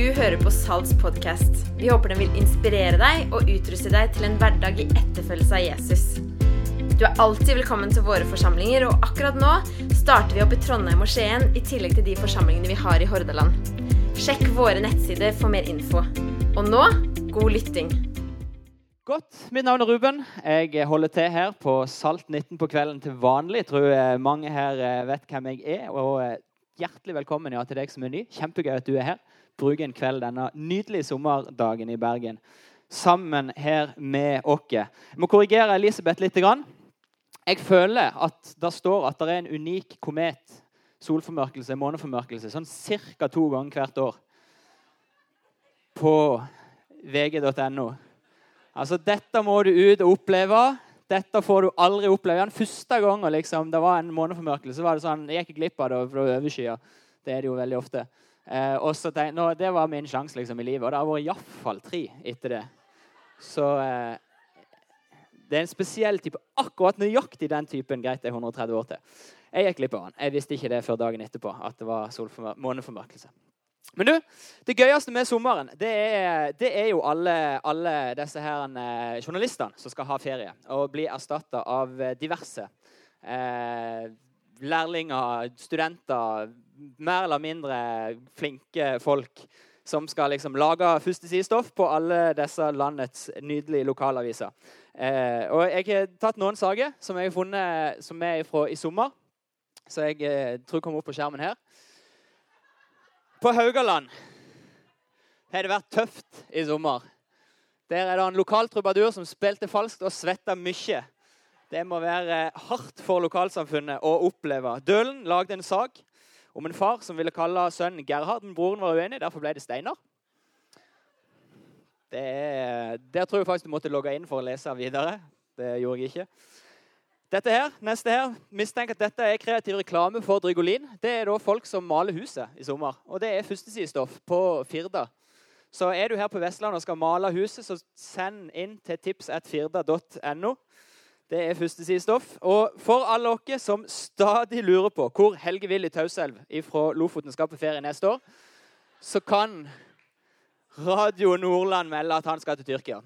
Du hører på Salts podkast. Vi håper den vil inspirere deg og utruste deg til en hverdag i etterfølgelse av Jesus. Du er alltid velkommen til våre forsamlinger, og akkurat nå starter vi opp i Trondheim og Skien i tillegg til de forsamlingene vi har i Hordaland. Sjekk våre nettsider for mer info. Og nå god lytting. Godt. Mitt navn er Ruben. Jeg holder til her på Salt 19 på kvelden til vanlig. Jeg tror eh, mange her eh, vet hvem jeg er. Og eh, hjertelig velkommen ja, til deg som er ny. Kjempegøy at du er her. Bruker en kveld denne nydelige sommerdagen i Bergen sammen her med oss. Jeg må korrigere Elisabeth litt. Jeg føler at det står at det er en unik komet, solformørkelse, måneformørkelse, sånn ca. to ganger hvert år på vg.no. Altså, dette må du ut og oppleve. Dette får du aldri oppleve. Den første gangen liksom, det var en måneformørkelse, var det sånn, jeg gikk glipp av det for det var. Det er det jo veldig ofte. Eh, og så tenkte, nå, Det var min sjanse liksom, i livet, og det har vært iallfall tre etter det. Så eh, det er en spesiell type. Akkurat nøyaktig den typen greit det er 130 år til. Jeg gikk glipp av den. Jeg visste ikke det før dagen etterpå. at det var måneformørkelse. Men du, det gøyeste med sommeren det er, det er jo alle, alle disse her, eh, journalistene som skal ha ferie og bli erstatta av diverse eh, lærlinger, studenter, mer eller mindre flinke folk som skal liksom lage førstesidestoff på alle disse landets nydelige lokalaviser. Eh, og Jeg har tatt noen saker som jeg har funnet som er fra i sommer. Så jeg eh, tror kommer opp på skjermen her. På Haugaland har det vært tøft i sommer. Der er det en lokal trubadur som spilte falskt og svetta mye. Det må være hardt for lokalsamfunnet å oppleve. Dølen lagde en sak om en far som ville kalle sønnen Gerhard, men broren var uenig. Derfor ble det Steinar. Det er, der tror jeg faktisk du måtte logge inn for å lese videre. Det gjorde jeg ikke. Dette her, neste her, Mistenk at dette er kreativ reklame for Drygolin. Det er da folk som maler huset i sommer. Og det er førstesidestoff på Firda. Så er du her på Vestlandet og skal male huset, så send inn til tips.firda.no. Det er førstesidestoff. Og for alle dere som stadig lurer på hvor Helge Willy Tauselv fra Lofoten skal på ferie neste år, så kan Radio Nordland melde at han skal til Tyrkia.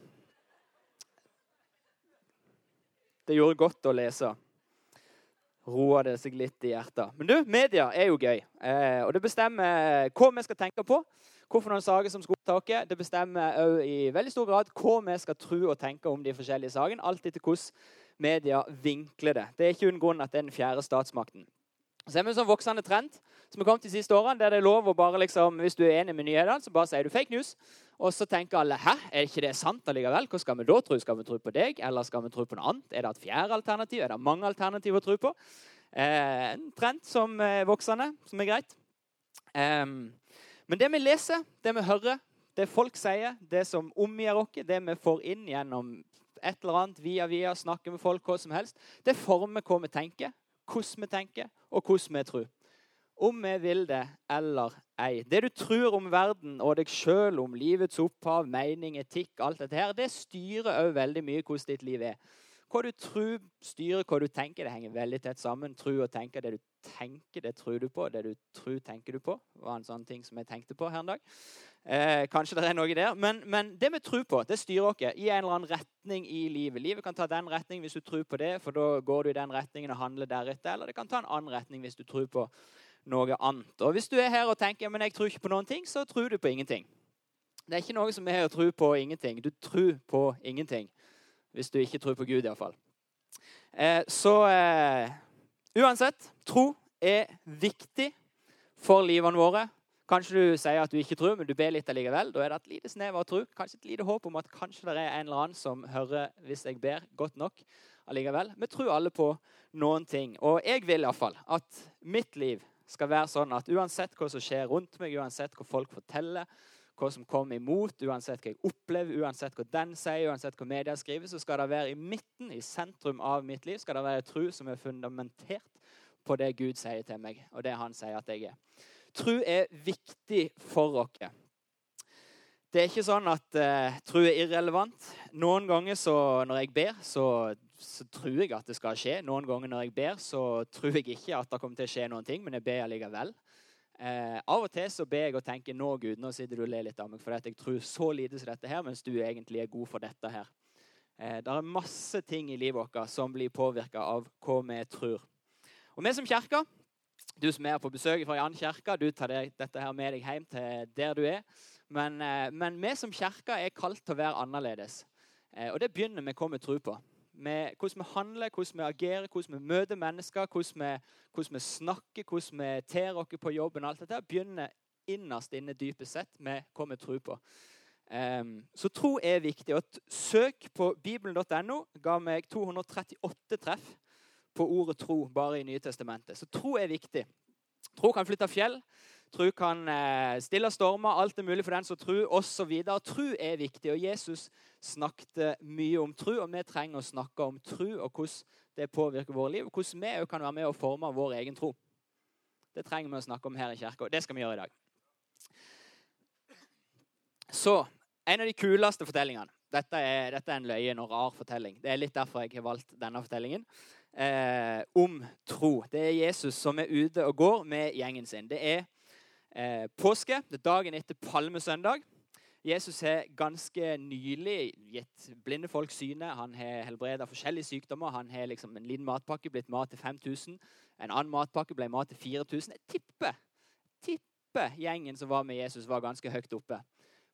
Det gjorde godt å lese. Roa det seg litt i hjertet. Men du, media er jo gøy. Eh, og det bestemmer hva vi skal tenke på. Hvorfor noen saker som skal oppta Det bestemmer òg i veldig stor grad hva vi skal tro og tenke om de forskjellige sakene. Alt etter hvordan media vinkler det. Det er ikke uten grunn at det er den fjerde statsmakten. Så er vi en sånn voksende trend som har kommet de siste årene, der det er lov å bare liksom, Hvis du er enig med nyhetene, så bare sier du fake news. Og så tenker alle hæ, er ikke det sant allikevel? Hva skal vi da tro? Skal vi tro på deg, eller skal vi tro på noe annet? Er det et fjerde alternativ? Er det mange alternativer å tro på? Eh, en trend som er voksende, som er greit. Eh, men det vi leser, det vi hører, det folk sier, det som omgir oss, det vi får inn gjennom et eller annet via via, snakke med folk, hva som helst. Det former hva vi tenker, hvordan vi tenker, og hvordan vi tror. Om vi vil det eller ei. Det du tror om verden og deg sjøl, om livets opphav, mening, etikk, alt dette her, det styrer òg veldig mye hvordan ditt liv er. Hva du tror, styrer hva du tenker. Det henger veldig tett sammen. Tro og tenke. Det du tenker, det tror du på. Det du tror, tenker du på. Det var en sånn ting som jeg tenkte på her en dag. Eh, kanskje det er noe der. Men, men, det vi tror på, det styrer oss i en eller annen retning i livet. Livet kan ta den retningen hvis du tror på det, for da går du i den retningen og handler deretter. Eller det kan ta en annen retning hvis du tror på noe annet. Og Hvis du er her og tenker men jeg tror ikke på noen ting, så tror du på ingenting. Det er ikke noe som er å tro på ingenting. Du tror på ingenting. Hvis du ikke tror på Gud, iallfall. Eh, så eh, uansett tro er viktig for livene våre. Kanskje du sier at du ikke tror, men du ber litt allikevel. Da er det et lite snev av tro. Kanskje et lite håp om at kanskje det er en eller annen som hører hvis jeg ber godt nok. allikevel. Vi tror alle på noen ting. Og jeg vil iallfall at mitt liv skal være sånn at uansett hva som skjer rundt meg, uansett hva folk forteller, hva som kommer imot, uansett hva jeg opplever, uansett hva den sier, uansett hva media skriver, så skal det være i midten, i sentrum av mitt liv, skal det være tro som er fundamentert på det Gud sier til meg, og det han sier at jeg er. Tro er viktig for oss. Det er ikke sånn at uh, tro er irrelevant. Noen ganger så, når jeg ber, så, så, tror jeg at det skal skje. Noen ganger når jeg ber, så tror jeg ikke at det kommer til å skje noen ting, men jeg ber allikevel. Eh, av og til så ber jeg og tenker nå, Gud, nå sitter du og ler litt av meg fordi jeg tror så lite som dette her, mens du egentlig er god for dette her. Eh, det er masse ting i livet vårt som blir påvirka av hva vi tror. Og vi som kirke, du som er på besøk fra annen kirke, du tar dette her med deg hjem til der du er. Men, eh, men vi som kirke er kalt til å være annerledes. Eh, og det begynner med hva vi tror på. Med hvordan vi handler, hvordan vi agerer, hvordan vi møter mennesker, hvordan vi, hvordan vi snakker, hvordan vi ter oss på jobben. Alt dette begynner innerst inne dypest sett med hva vi tror på. Um, så tro er viktig. Og søk på bibelen.no ga meg 238 treff på ordet tro bare i Nye Testamentet. Så tro er viktig. Tro kan flytte fjell. Tro kan eh, stille stormer. Alt er mulig for den som tror, osv. Tro er viktig. og Jesus snakket mye om tro, og vi trenger å snakke om tro og hvordan det påvirker våre liv. Og hvordan vi òg kan være med og forme vår egen tro. Det trenger vi å snakke om her i kirka. Det skal vi gjøre i dag. Så en av de kuleste fortellingene dette er, dette er en løyen og rar fortelling. Det er litt derfor jeg har valgt denne fortellingen. Eh, om tro. Det er Jesus som er ute og går med gjengen sin. Det er eh, påske. Det er dagen etter palmesøndag. Jesus har ganske nylig gitt blinde folk syne. Han har helbredet forskjellige sykdommer. Han har liksom en liten matpakke blitt mat til 5000. En annen matpakke ble mat til 4000. Jeg tipper, tipper gjengen som var med Jesus, var ganske høyt oppe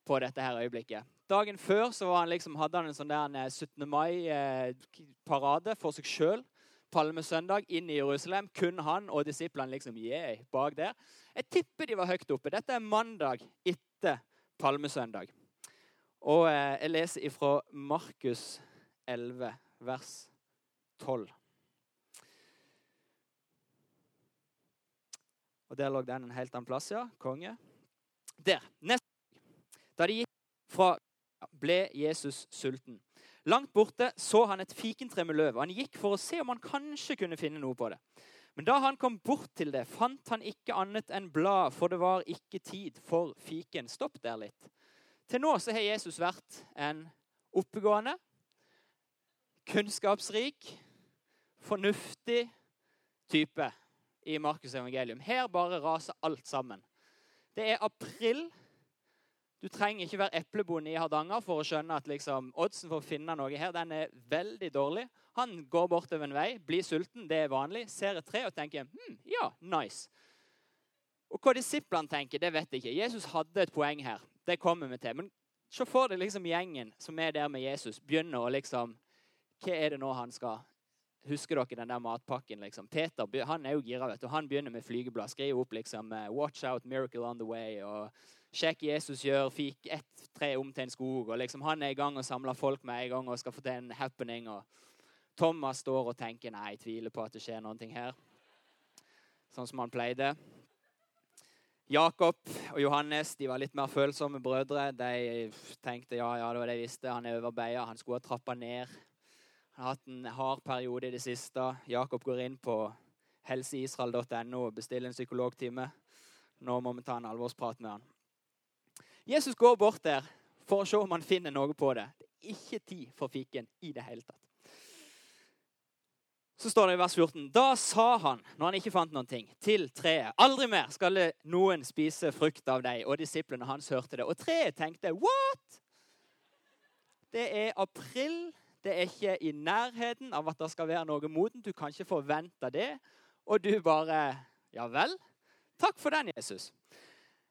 på dette her øyeblikket. Dagen før så han liksom, hadde han en sånn der 17. mai-parade for seg sjøl. Palmesøndag inn i Jerusalem. Kun han og disiplene liksom, yeah, bak der. Jeg tipper de var høyt oppe. Dette er mandag etter palmesøndag. Og eh, jeg leser ifra Markus 11, vers 12. Og der lå den en helt annen plass, ja. Konge. Der. Neste da de gikk fra ble Jesus sulten. Langt borte så han et fikentre med løv. Han gikk for å se om han kanskje kunne finne noe på det. Men da han kom bort til det, fant han ikke annet enn blad, for det var ikke tid for fiken. Stopp der litt. Til nå så har Jesus vært en oppegående, kunnskapsrik, fornuftig type i Markus' evangelium. Her bare raser alt sammen. Det er april du trenger ikke være eplebonde i Hardanger for å skjønne at liksom, oddsen for å finne noe her den er veldig dårlig. Han går bortover en vei, blir sulten, det er vanlig, ser et tre og tenker hm, ja, nice. Og Hva disiplene tenker, det vet jeg ikke. Jesus hadde et poeng her. Det kommer vi til. Men se for deg liksom gjengen som er der med Jesus, begynner å liksom Hva er det nå han skal Husker dere den der matpakken? liksom? Peter han er jo gira. vet du. Han begynner med flygeblad. Skriver opp liksom 'Watch out, miracle on the way'. og Sjekk Jesus gjør fikk ett tre om til en skog. og liksom Han er i gang og samler folk med en gang og skal få til en happening. og Thomas står og tenker nei, jeg tviler på at det skjer noe her. Sånn som han pleide. Jakob og Johannes de var litt mer følsomme brødre. De tenkte ja, ja, det var det jeg visste. Han er overbeia. Han skulle ha trappa ned. Han har hatt en hard periode i det siste. Jakob går inn på helseisrael.no og bestiller en psykologtime. Nå må vi ta en alvorsprat med han. Jesus går bort der for å se om han finner noe på det. Det er ikke tid for fiken i det hele tatt. Så står det i vers 14. Da sa han, når han ikke fant noen ting, til treet Aldri mer skal noen spise frukt av deg. Og disiplene hans hørte det. Og treet tenkte What? Det er april. Det er ikke i nærheten av at det skal være noe modent. Du kan ikke forvente det. Og du bare Ja vel? Takk for den, Jesus.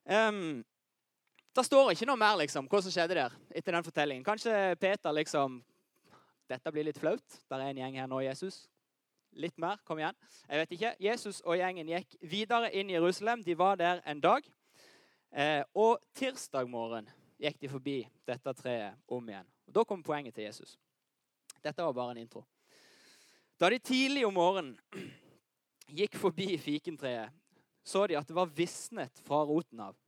Um, det står ikke noe mer liksom, hva som skjedde der etter den fortellingen. Kanskje Peter liksom Dette blir litt flaut. Der er en gjeng her nå, Jesus. Litt mer. Kom igjen. Jeg vet ikke. Jesus og gjengen gikk videre inn i Jerusalem. De var der en dag. Eh, og tirsdag morgen gikk de forbi dette treet om igjen. Og Da kom poenget til Jesus. Dette var bare en intro. Da de tidlig om morgenen gikk forbi fikentreet, så de at det var visnet fra roten av.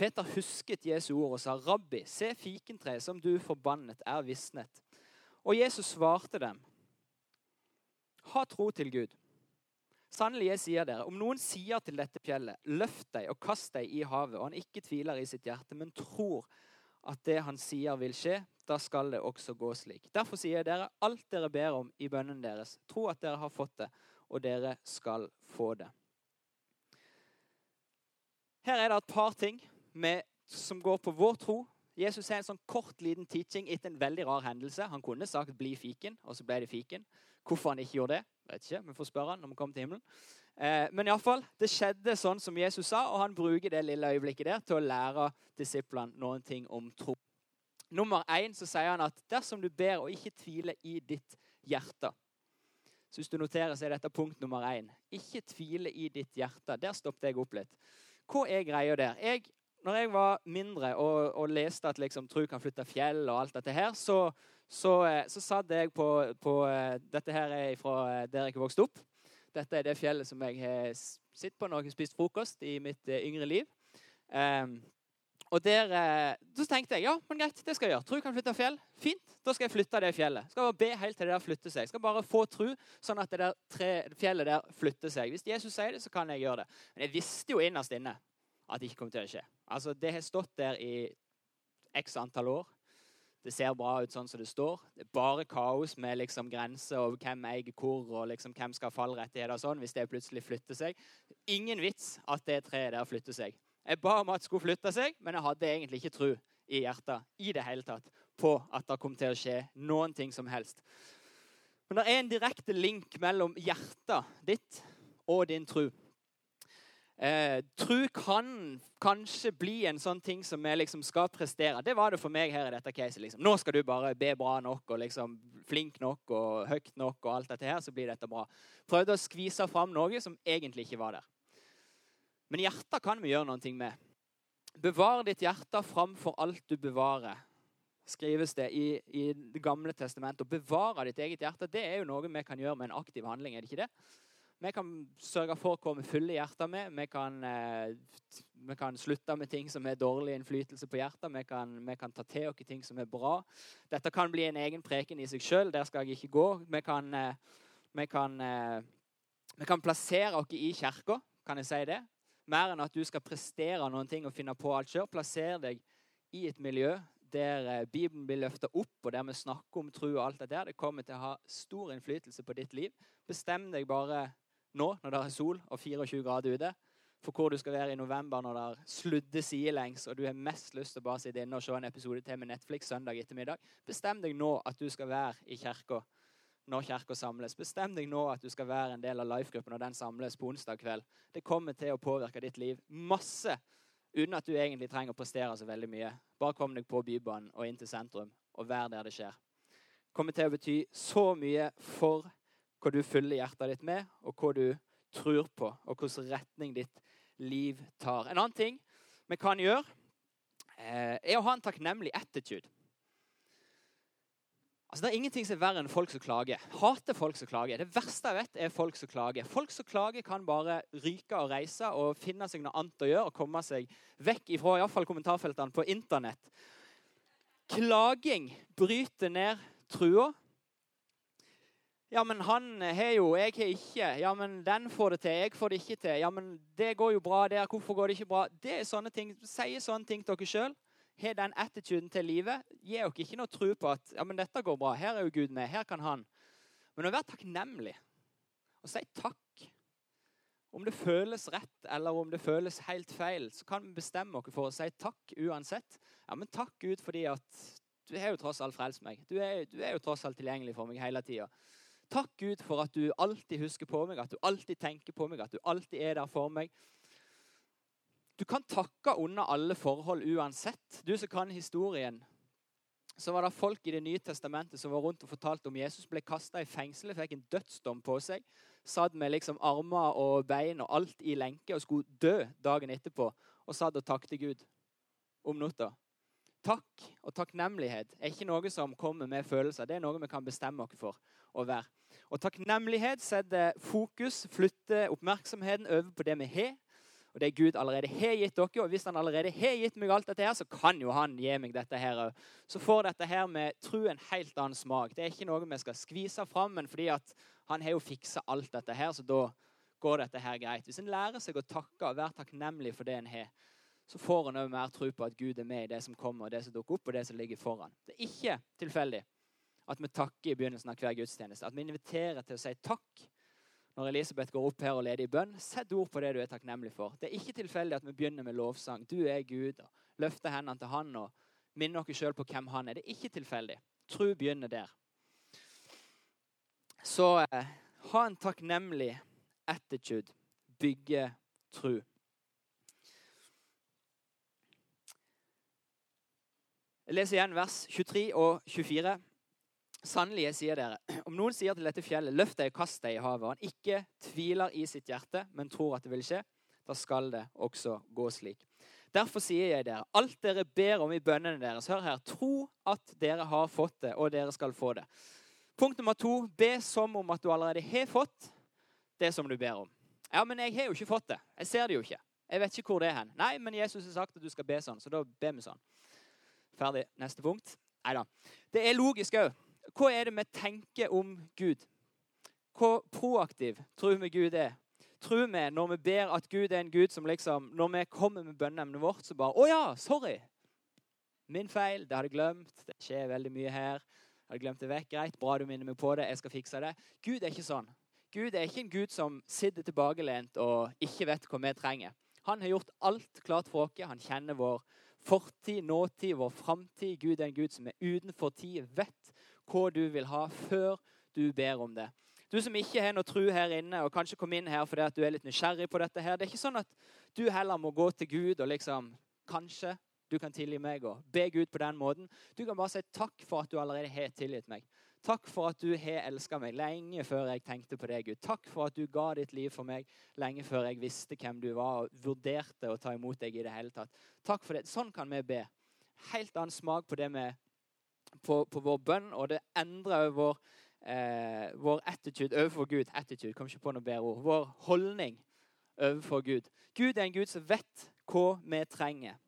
Peter husket Jesu ord og sa, 'Rabbi, se fikentreet som du forbannet, er visnet.' Og Jesus svarte dem, 'Ha tro til Gud.' Sannelig, jeg sier dere, om noen sier til dette fjellet, 'Løft deg og kast deg i havet', og han ikke tviler i sitt hjerte, men tror at det han sier, vil skje, da skal det også gå slik. Derfor sier jeg dere, alt dere ber om i bønnen deres, tro at dere har fått det, og dere skal få det. Her er det et par ting med, som går på vår tro. Jesus har en sånn kort, liten teaching etter en veldig rar hendelse. Han kunne sagt 'bli fiken', og så ble det fiken. Hvorfor han ikke gjorde det, vet ikke. Vi får spørre han når vi kommer til himmelen. Eh, men iallfall, det skjedde sånn som Jesus sa, og han bruker det lille øyeblikket der til å lære disiplene noen ting om tro. Nummer én så sier han at dersom du ber og ikke tviler i ditt hjerte så hvis du noterer, så er dette punkt nummer én. Ikke tvile i ditt hjerte. Der stoppet jeg opp litt. Hva er greia der? Jeg, når jeg var mindre og, og leste at liksom, tro kan flytte fjell og alt dette her, så, så, eh, så satt jeg på, på, eh, Dette her er fra eh, der jeg vokste opp. Dette er det fjellet som jeg har sittet på når jeg har spist frokost i mitt yngre liv. Um, og der, Så tenkte jeg ja, men greit, det skal jeg gjøre. Tro kan flytte fjell. Fint, da skal jeg flytte det fjellet. Skal bare be helt til det der flytter seg. Skal bare få tro, sånn at det der tre, fjellet der flytter seg. Hvis Jesus sier det, så kan jeg gjøre det. Men jeg visste jo innerst inne at det ikke kommer til å skje. Altså, Det har stått der i x antall år. Det ser bra ut sånn som det står. Det er bare kaos med liksom grenser over hvem eier hvor, og liksom hvem skal ha fallrettigheter og sånn hvis det plutselig flytter seg. Ingen vits at det treet der flytter seg. Jeg ba om at det skulle flytte seg, men jeg hadde egentlig ikke tro i hjertet i det hele tatt på at det kom til å skje noen ting som helst. Men det er en direkte link mellom hjertet ditt og din tro. Eh, tro kan kanskje bli en sånn ting som vi liksom skal prestere. Det var det for meg her i dette caset. Liksom. Nå skal du bare be bra nok og liksom flink nok og høyt nok, og alt dette her, så blir dette bra. Prøvde å skvise fram noe som egentlig ikke var der. Men hjertet kan vi gjøre noe med. Bevar ditt hjerte framfor alt du bevarer, skrives det i, i Det gamle testamentet. Å bevare ditt eget hjerte det er jo noe vi kan gjøre med en aktiv handling. er det ikke det? Vi kan sørge for å komme fulle hjertet med. Vi kan, eh, vi kan, slutte med ting som er dårlig innflytelse på hjertet. Vi kan, vi kan ta til oss ting som er bra. Dette kan bli en egen preken i seg sjøl. Der skal jeg ikke gå. Vi kan, eh, vi kan, eh, vi kan plassere oss i kirka, kan jeg si det. Mer enn at du skal prestere noen ting og finne på alt sjøl. Plasser deg i et miljø der Bibelen blir løfta opp, og der vi snakker om tro og alt det der. Det kommer til å ha stor innflytelse på ditt liv. Bestem deg bare nå når det er sol og 24 grader ute, for hvor du skal være i november når det er sludde sidelengs og du har mest lyst til å bare sitte inne og se en episode til med Netflix søndag ettermiddag. Bestem deg nå at du skal være i kirka når kirka samles. Bestem deg nå at du skal være en del av life-gruppen når den samles på onsdag kveld. Det kommer til å påvirke ditt liv masse uten at du egentlig trenger å prestere så veldig mye. Bare kom deg på Bybanen og inn til sentrum og vær der det skjer. Det kommer til å bety så mye for hva du fyller hjertet ditt med, og hva du tror på, og hvilken retning ditt liv tar. En annen ting vi kan gjøre, eh, er å ha en takknemlig attitude. Altså, Det er ingenting som er verre enn folk som klager. Hater folk som klager. Det verste jeg vet, er folk som klager. Folk som klager, kan bare ryke og reise og finne seg noe annet å gjøre og komme seg vekk ifra iallfall kommentarfeltene på internett. Klaging bryter ned trua ja, men han har jo, jeg har ikke. Ja, men den får det til, jeg får det ikke til. Ja, men det går jo bra der, hvorfor går det ikke bra? Det er sånne ting, Sier sånne ting til dere sjøl. Har den attituden til livet. Gir dere ikke noe tro på at ja, men dette går bra. Her er jo Gud med. Her kan han. Men å være takknemlig og si takk. Om det føles rett eller om det føles helt feil, så kan vi bestemme oss for å si takk uansett. Ja, men takk Gud fordi at du har jo tross alt frelst meg. Du er, du er jo tross alt tilgjengelig for meg hele tida. Takk, Gud, for at du alltid husker på meg, at du alltid tenker på meg, at du alltid er der for meg. Du kan takke under alle forhold uansett. Du som kan historien. Så var det folk i Det nye testamentet som var rundt og fortalte om Jesus ble kasta i fengsel, fikk en dødsdom på seg. Satt med liksom armer og bein og alt i lenke og skulle dø dagen etterpå. Og satt og takket Gud om natta. Takk og takknemlighet er ikke noe som kommer med følelser. Det er noe vi kan bestemme oss for å være. Og takknemlighet setter fokus, flytter oppmerksomheten over på det vi har. Og det Gud allerede har gitt dere. Og hvis han allerede har gitt meg alt dette, her, så kan jo han gi meg dette her òg. Så får dette her med tro en helt annen smak. Det er ikke noe vi skal skvise fram, men fordi at han har jo fiksa alt dette her, så da går dette her greit. Hvis en lærer seg å takke og være takknemlig for det en har, så får en òg mer tro på at Gud er med i det som kommer, og det som dukker opp, og det som ligger foran. Det er ikke tilfeldig at vi takker i begynnelsen av hver gudstjeneste. At vi inviterer til å si takk når Elisabeth går opp her og leder i bønn, sett ord på det du er takknemlig for. Det er ikke tilfeldig at vi begynner med lovsang. Du er Gud. og Løfter hendene til Han og minner oss sjøl på hvem Han er. Det er ikke tilfeldig. Tro begynner der. Så eh, ha en takknemlig attitude. Bygge tro. Jeg leser igjen vers 23 og 24. Sannelig, jeg sier dere, om noen sier til dette fjellet, løft deg og kast deg i havet, og han ikke tviler i sitt hjerte, men tror at det vil skje, da skal det også gå slik. Derfor sier jeg dere, alt dere ber om i bønnene deres, hør her, tro at dere har fått det, og dere skal få det. Punkt nummer to, be som om at du allerede har fått det som du ber om. Ja, men jeg har jo ikke fått det. Jeg ser det jo ikke. Jeg vet ikke hvor det er hen. Nei, men Jesus har sagt at du skal be sånn, så da ber vi sånn. Ferdig. Neste punkt. Nei da. Det er logisk òg. Hva er det vi tenker om Gud? Hvor proaktiv tror vi Gud er? Tror vi når vi ber at Gud er en Gud som liksom Når vi kommer med bønneemnet vårt, så bare Å ja, sorry! Min feil. Det hadde jeg glemt. Det skjer veldig mye her. Jeg hadde glemt det vekk. Greit, bra du minner meg på det. Jeg skal fikse det. Gud er ikke sånn. Gud er ikke en Gud som sitter tilbakelent og ikke vet hva vi trenger. Han har gjort alt klart for oss. Han kjenner vår fortid, nåtid, vår framtid. Gud er en Gud som er utenfor tid, vet hva du vil ha, før du ber om det. Du som ikke har noe tro her inne, og kanskje kom inn her fordi at du er litt nysgjerrig på dette her, Det er ikke sånn at du heller må gå til Gud og liksom Kanskje du kan tilgi meg og be Gud på den måten. Du kan bare si takk for at du allerede har tilgitt meg. Takk for at du har elska meg lenge før jeg tenkte på deg, Gud. Takk for at du ga ditt liv for meg lenge før jeg visste hvem du var og vurderte å ta imot deg i det hele tatt. Takk for det. Sånn kan vi be. Helt annen smak på det med på, på vår bønn, og det endrer vår, eh, vår attitude overfor Gud. Attitude, kom ikke på noe bedre ord. Vår holdning overfor Gud. Gud er en Gud som vet hva vi trenger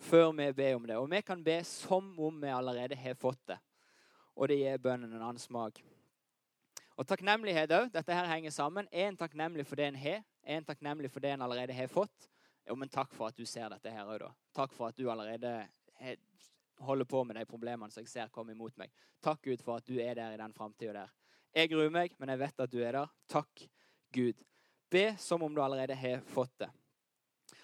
før vi ber om det. Og vi kan be som om vi allerede har fått det. Og det gir bønnen en annen smak. Og takknemlighet òg. Dette her henger sammen. Er en takknemlig for det en har? Er en takknemlig for det en allerede har fått? Jo, men takk for at du ser dette her òg, da. Takk for at du allerede holder på med de problemene som jeg ser komme imot meg. Takk, Gud, for at du er der i den framtida der. Jeg gruer meg, men jeg vet at du er der. Takk, Gud. Be som om du allerede har fått det.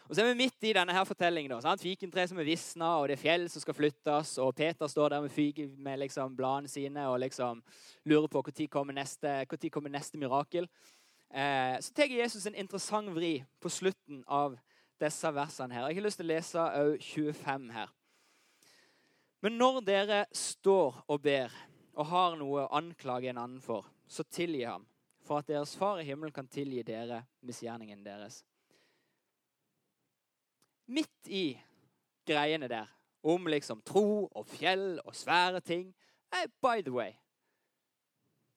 Og så er vi midt i denne her fortellingen. da, sant? Fikentre som er visna, og det er fjell som skal flyttes. Og Peter står der med, fiken, med liksom bladene sine og liksom lurer på når kommer kommer neste mirakel. Eh, så tar Jesus en interessant vri på slutten av disse versene. her. Jeg har lyst til å lese òg 25 her. Men når dere står og ber og har noe å anklage en annen for, så tilgi ham, for at deres far i himmelen kan tilgi dere misgjerningen deres. Midt i greiene der om liksom tro og fjell og svære ting hey, By the way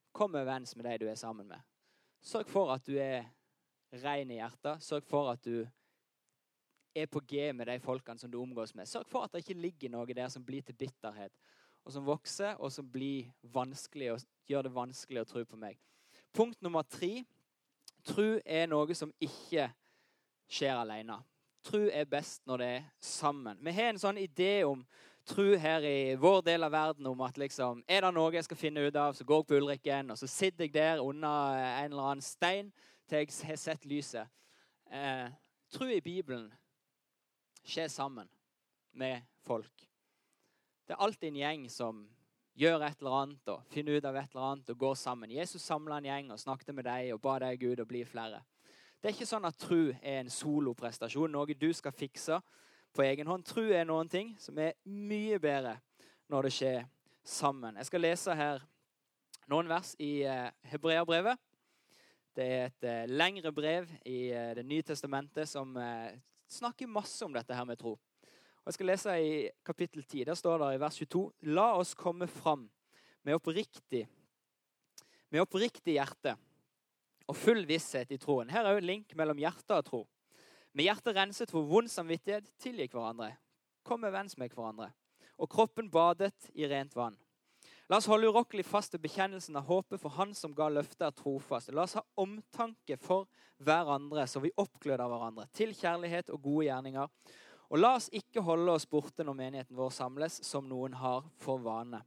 Kom overens med de du er sammen med. Sørg for at du er ren i hjertet. Sørg for at du er på G med de folkene som du omgås med. Sørg for at det ikke ligger noe der som blir til bitterhet, og som vokser, og som blir vanskelig, og gjør det vanskelig å tro på meg. Punkt nummer tre. Tro er noe som ikke skjer alene. Tro er best når det er sammen. Vi har en sånn idé om tro her i vår del av verden om at liksom, er det noe jeg skal finne ut av, så går jeg på Ulrikken, og så sitter jeg der under en eller annen stein til jeg har sett lyset. Eh, tro i Bibelen skje sammen med folk. Det er alltid en gjeng som gjør et eller annet og finner ut av et eller annet og går sammen. Jesus samla en gjeng og snakket med deg og ba deg Gud å bli flere. Det er ikke sånn at tro er en soloprestasjon, noe du skal fikse på egen hånd. Tro er noen ting som er mye bedre når det skjer sammen. Jeg skal lese her noen vers i eh, Hebreabrevet. Det er et eh, lengre brev i eh, Det nye testamentet som snakker masse om dette her med tro. Og Jeg skal lese i kapittel 10. Der står det i vers 22.: La oss komme fram med oppriktig, med oppriktig hjerte og full visshet i troen. Her er jo en link mellom hjerte og tro. Med hjertet renset for vond samvittighet tilgikk hverandre. Kom overens med hverandre. Og kroppen badet i rent vann. La oss holde urokkelig fast til bekjennelsen av håpet, for Han som ga løftet, er trofast. La oss ha omtanke for hverandre, så vi oppgløder hverandre til kjærlighet og gode gjerninger. Og la oss ikke holde oss borte når menigheten vår samles, som noen har for vane.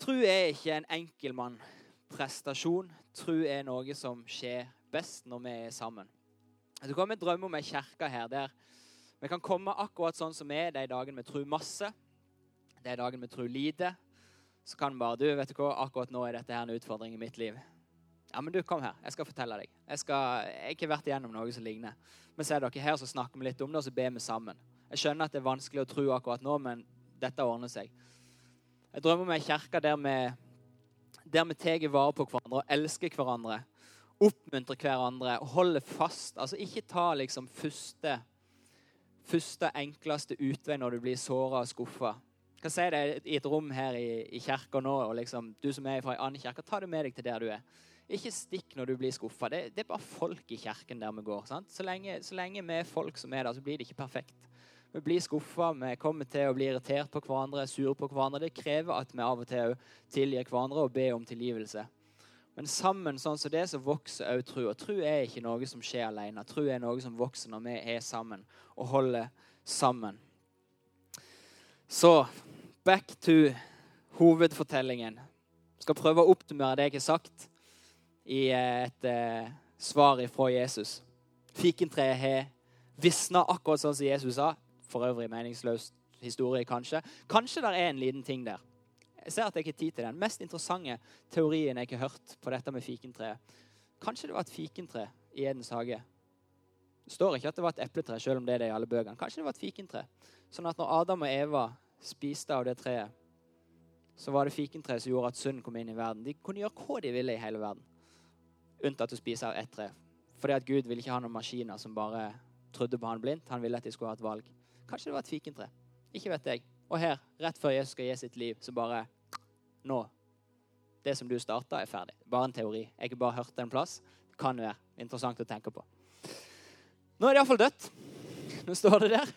Tru er ikke en enkeltmann prestasjon. Tru er noe som skjer best når vi er sammen. Du kan drømme om ei kirke her der vi kan komme akkurat sånn som vi er de dagene vi tror masse, de dagen vi tror lite. Så kan vi bare Du, vet du hva, akkurat nå er dette her en utfordring i mitt liv. Ja, men du, kom her. Jeg skal fortelle deg. Jeg, skal, jeg har ikke vært igjennom noe som ligner. Men ser dere her, så snakker vi litt om det, og så ber vi sammen. Jeg skjønner at det er vanskelig å tro akkurat nå, men dette ordner seg. Jeg drømmer om ei kirke der vi, der vi tar vare på hverandre og elsker hverandre. Oppmuntrer hverandre og holder fast. Altså ikke ta liksom første, første enkleste utvei når du blir såra og skuffa. Hva sier det i et rom her i, i kirka nå, og liksom, du som er fra en annen kirke, ta det med deg til der du er. Ikke stikk når du blir skuffa. Det, det, er bare folk i kirken der vi går. Så lenge, så, lenge, vi er folk som er der, så blir det ikke perfekt. Vi blir skuffa, vi kommer til å bli irritert på hverandre, sure på hverandre. Det krever at vi av og til tilgir hverandre og ber om tilgivelse. Men sammen sånn som det, så vokser òg tro. Og tro er ikke noe som skjer alene. Tro er noe som vokser når vi er sammen og holder sammen. Så back to hovedfortellingen. Jeg skal prøve å oppsummere det jeg har sagt i et eh, svar fra Jesus. Fikentreet har visna akkurat sånn som Jesus sa. For øvrig meningsløs historie, kanskje. Kanskje det er en liten ting der. Jeg ser at jeg ikke har tid til den mest interessante teorien jeg har hørt på dette med fikentreet. Kanskje det var et fikentre i Edens hage. Det står ikke at det var et epletre, selv om det er det i alle bøkene. Kanskje det var et fikentre. Sånn at når Adam og Eva spiste av det treet, så var det fikentreet som gjorde at synden kom inn i verden. De kunne gjøre hva de ville i hele verden unntatt å spise av ett tre. Fordi at Gud ville ikke ha noen maskiner som bare trodde på han blindt. Han ville at de skulle ha et valg. Kanskje det var et fikentre. Ikke vet jeg. Og her, rett før Jesus skal gi sitt liv, så bare Nå. Det som du starta, er ferdig. Bare en teori. Jeg har ikke bare hørt det en plass. Det kan være interessant å tenke på. Nå er det iallfall dødt. Nå står det der.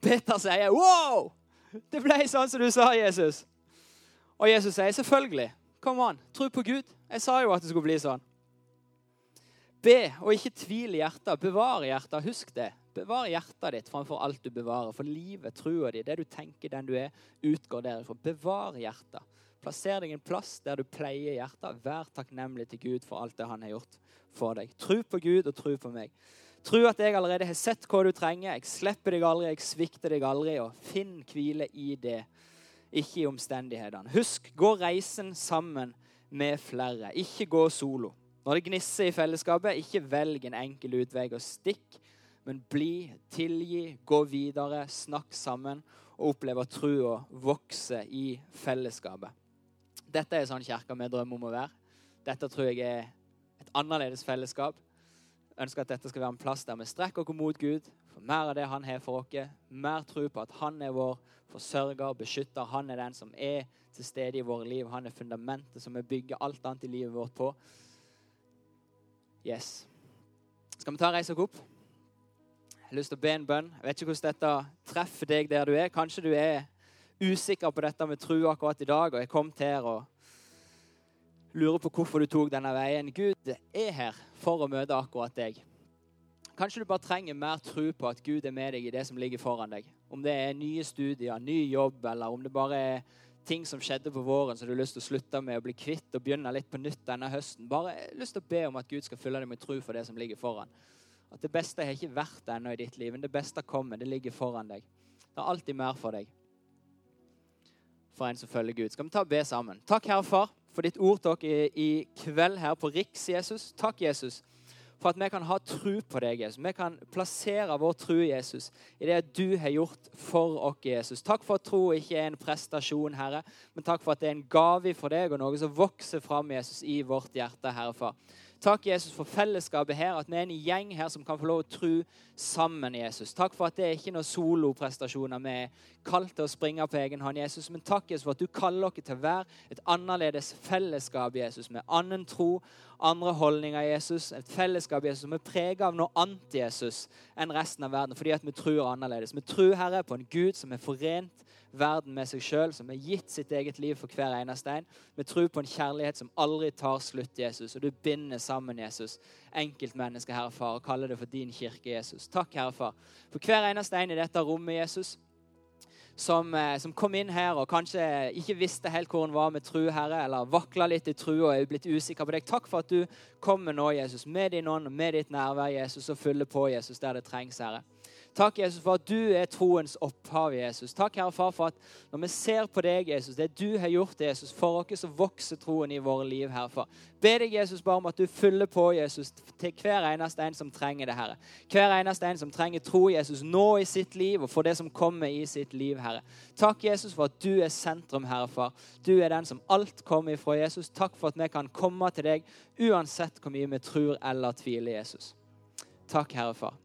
Peter sier 'wow'! Det ble sånn som du sa, Jesus. Og Jesus sier 'selvfølgelig'. Kom an, tro på Gud. Jeg sa jo at det skulle bli sånn. Be og ikke tvil hjertet. Bevar hjertet. Husk det. Bevar hjertet ditt framfor alt du bevarer. For livet, trua di, det du tenker, den du er, utgår derifra. Bevar hjertet. Plasser deg en plass der du pleier hjertet. Vær takknemlig til Gud for alt det han har gjort for deg. Tro på Gud og tro på meg. Tro at jeg allerede har sett hva du trenger. Jeg slipper deg aldri, jeg svikter deg aldri. Og finn hvile i det ikke i omstendighetene. Husk, gå reisen sammen med flere. Ikke gå solo. Når det gnisser i fellesskapet, ikke velg en enkel utvei og stikk, men bli, tilgi, gå videre, snakk sammen og oppleve trua vokse i fellesskapet. Dette er sånn kirka vi drømmer om å være. Dette tror jeg er et annerledes fellesskap. Ønsker at dette skal være en plass der vi strekker oss mot Gud, for mer av det han har for oss. Mer tro på at han er vår forsørger, beskytter. Han er den som er til stede i våre liv. Han er fundamentet som vi bygger alt annet i livet vårt på. Yes. Skal vi ta og reise oss opp? Jeg har lyst til å be en bønn. Jeg vet ikke hvordan dette treffer deg der du er. Kanskje du er usikker på dette med tro akkurat i dag og er kommet her og lurer på hvorfor du tok denne veien. Gud er her for å møte akkurat deg. Kanskje du bare trenger mer tro på at Gud er med deg i det som ligger foran deg. Om det er nye studier, ny jobb, eller om det bare er ting som skjedde på våren som du har lyst til å slutte med og bli kvitt og begynne litt på nytt denne høsten. Bare lyst til å be om at Gud skal fylle deg med tro for det som ligger foran. At det beste har ikke vært det ennå i ditt liv, men det beste kommer. Det ligger foran deg. Det er alltid mer for deg. For en som følger Gud. Skal vi ta og be sammen? Takk, Herre Far, for ditt ord til dere i kveld her på Riks, Jesus. Takk, Jesus for at vi kan ha tro på deg, Jesus. Vi kan plassere vår tro, Jesus, i det du har gjort for oss, Jesus. Takk for at tro ikke er en prestasjon, Herre, men takk for at det er en gave for deg og noe som vokser fram, Jesus, i vårt hjerte, Herre Far. Takk, Jesus, for fellesskapet her, at vi er en gjeng her som kan få lov å tro sammen, Jesus. Takk for at det er ikke noen soloprestasjoner vi er kalt til å springe på egen hånd, Jesus. Men takk, Jesus, for at du kaller dere til å være et annerledes fellesskap, Jesus, med annen tro, andre holdninger, Jesus. Et fellesskap, Jesus, som er preget av noe annet, Jesus, enn resten av verden, fordi at vi tror annerledes. Vi tror, Herre, på en Gud som er forent verden med seg sjøl, som har gitt sitt eget liv for hver eneste en. Vi tror på en kjærlighet som aldri tar slutt, Jesus. Og du binder sammen, Jesus, enkeltmennesket, Herre Far, og kaller det for din kirke, Jesus. Takk, Herre Far, for hver eneste en i dette rommet, Jesus som, eh, som, kom inn her og kanskje ikke visste helt hvor hun var med tru, Herre, eller vakla litt i tru og er blitt usikker på deg. Takk for at du kommer nå, Jesus, med din ånd, og med ditt nærvær, Jesus, og fyller på Jesus der det trengs, Herre. Takk, Jesus, for at du er troens opphav, Jesus. Takk, Herre Far, for at når vi ser på deg, Jesus, det du har gjort, Jesus, for oss så vokser troen i våre liv, Herre Far. Be deg, Jesus, bare om at du fyller på, Jesus, til hver eneste en som trenger det, Herre. Hver eneste en som trenger tro, Jesus, nå i sitt liv og for det som kommer i sitt liv, Herre. Takk, Jesus, for at du er sentrum, Herre Far. Du er den som alt kommer ifra, Jesus. Takk for at vi kan komme til deg uansett hvor mye vi tror eller tviler, Jesus. Takk, Herre Far.